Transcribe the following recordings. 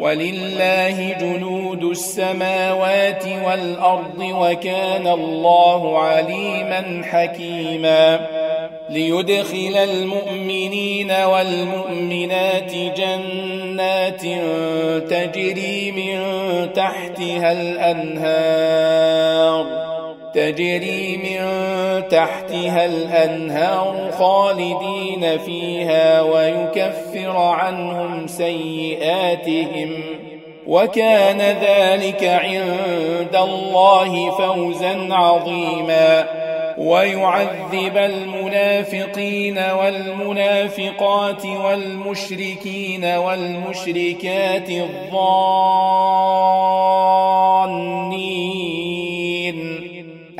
ولله جنود السماوات والأرض وكان الله عليما حكيما. ليدخل المؤمنين والمؤمنات جنات تجري من تحتها الأنهار. تجري من تحتها الأنهار خالدين فيها ويكفر عنهم سيئاتهم وكان ذلك عند الله فوزا عظيما ويعذب المنافقين والمنافقات والمشركين والمشركات الظانين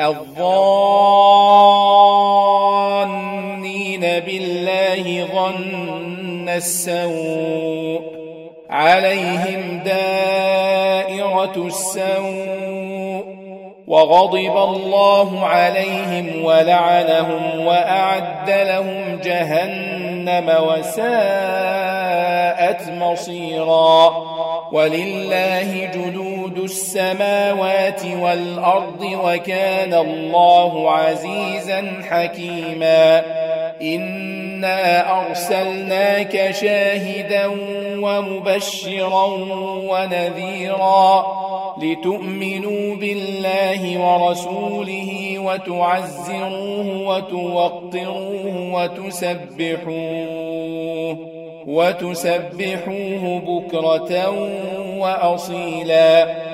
الظانين بالله ظن السوء عليهم دائرة السوء وغضب الله عليهم ولعنهم وأعد لهم جهنم وساءت مصيرا ولله جنود السماوات والأرض وكان الله عزيزا حكيما. إنا أرسلناك شاهدا ومبشرا ونذيرا لتؤمنوا بالله ورسوله وتعزروه وتوقروه وتسبحوه وتسبحوه بكرة وأصيلا.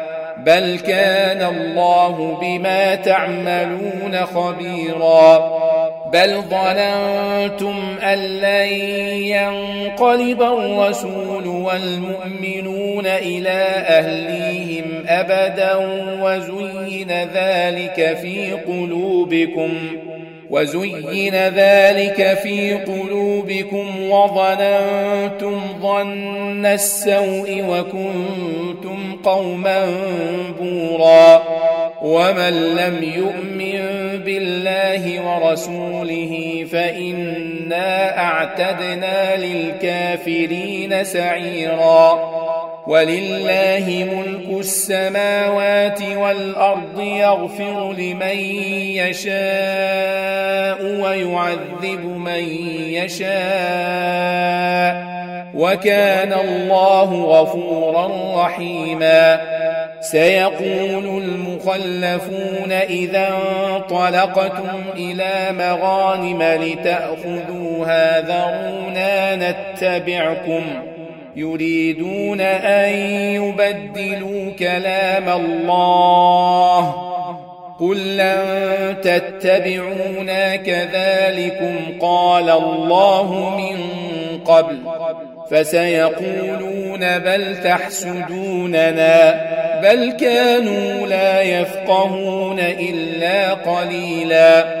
بل كان الله بما تعملون خبيرا. بل ظننتم أن لن ينقلب الرسول والمؤمنون إلى أهليهم أبدا وزين ذلك في قلوبكم. وزين ذلك في قلوبكم وظننتم ظن السوء وكنتم قوما بورا ومن لم يؤمن بالله ورسوله فإنا أعتدنا للكافرين سعيرا ولله ملك السماوات والأرض يغفر لمن يشاء ويعذب من يشاء وكان الله غفورا رحيما سيقول المخلفون إذا انطلقتم إلى مغانم لتأخذوها ذرونا نتبعكم يريدون أن يبدلوا كلام الله. قل لن تتبعونا كذلكم قال الله من قبل. فسيقولون بل تحسدوننا بل كانوا لا يفقهون إلا قليلا.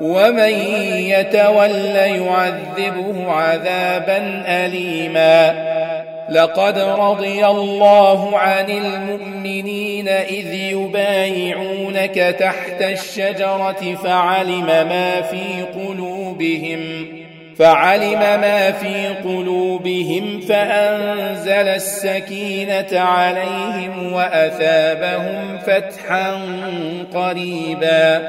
ومن يتول يعذبه عذابا اليما. لقد رضي الله عن المؤمنين إذ يبايعونك تحت الشجرة فعلم ما في قلوبهم فعلم ما في قلوبهم فأنزل السكينة عليهم وأثابهم فتحا قريبا.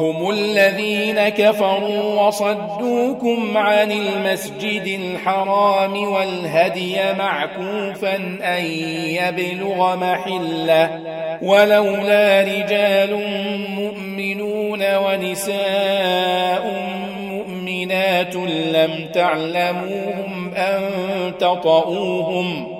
هم الذين كفروا وصدوكم عن المسجد الحرام والهدي معكوفا أن يبلغ محله ولولا رجال مؤمنون ونساء مؤمنات لم تعلموهم أن تطؤوهم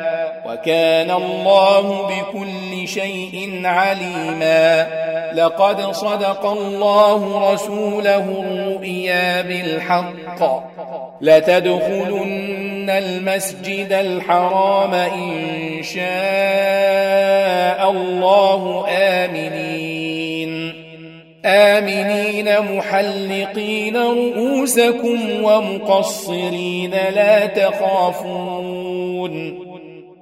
وكان الله بكل شيء عليما. لقد صدق الله رسوله الرؤيا بالحق. لتدخلن المسجد الحرام إن شاء الله آمنين. آمنين محلقين رؤوسكم ومقصرين لا تخافون.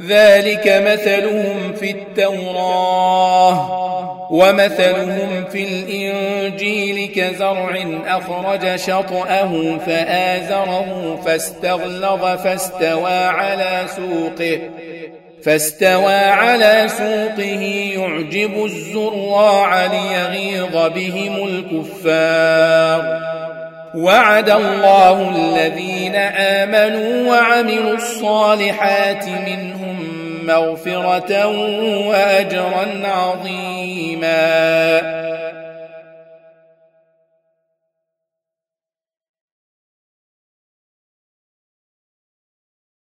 ذلك مثلهم في التوراه ومثلهم في الإنجيل كزرع أخرج شطأه فآزره فاستغلظ فاستوى على سوقه فاستوى على سوقه يعجب الزراع ليغيظ بهم الكفار وعد الله الذين آمنوا وعملوا الصالحات منهم مغفرة وأجرا عظيما.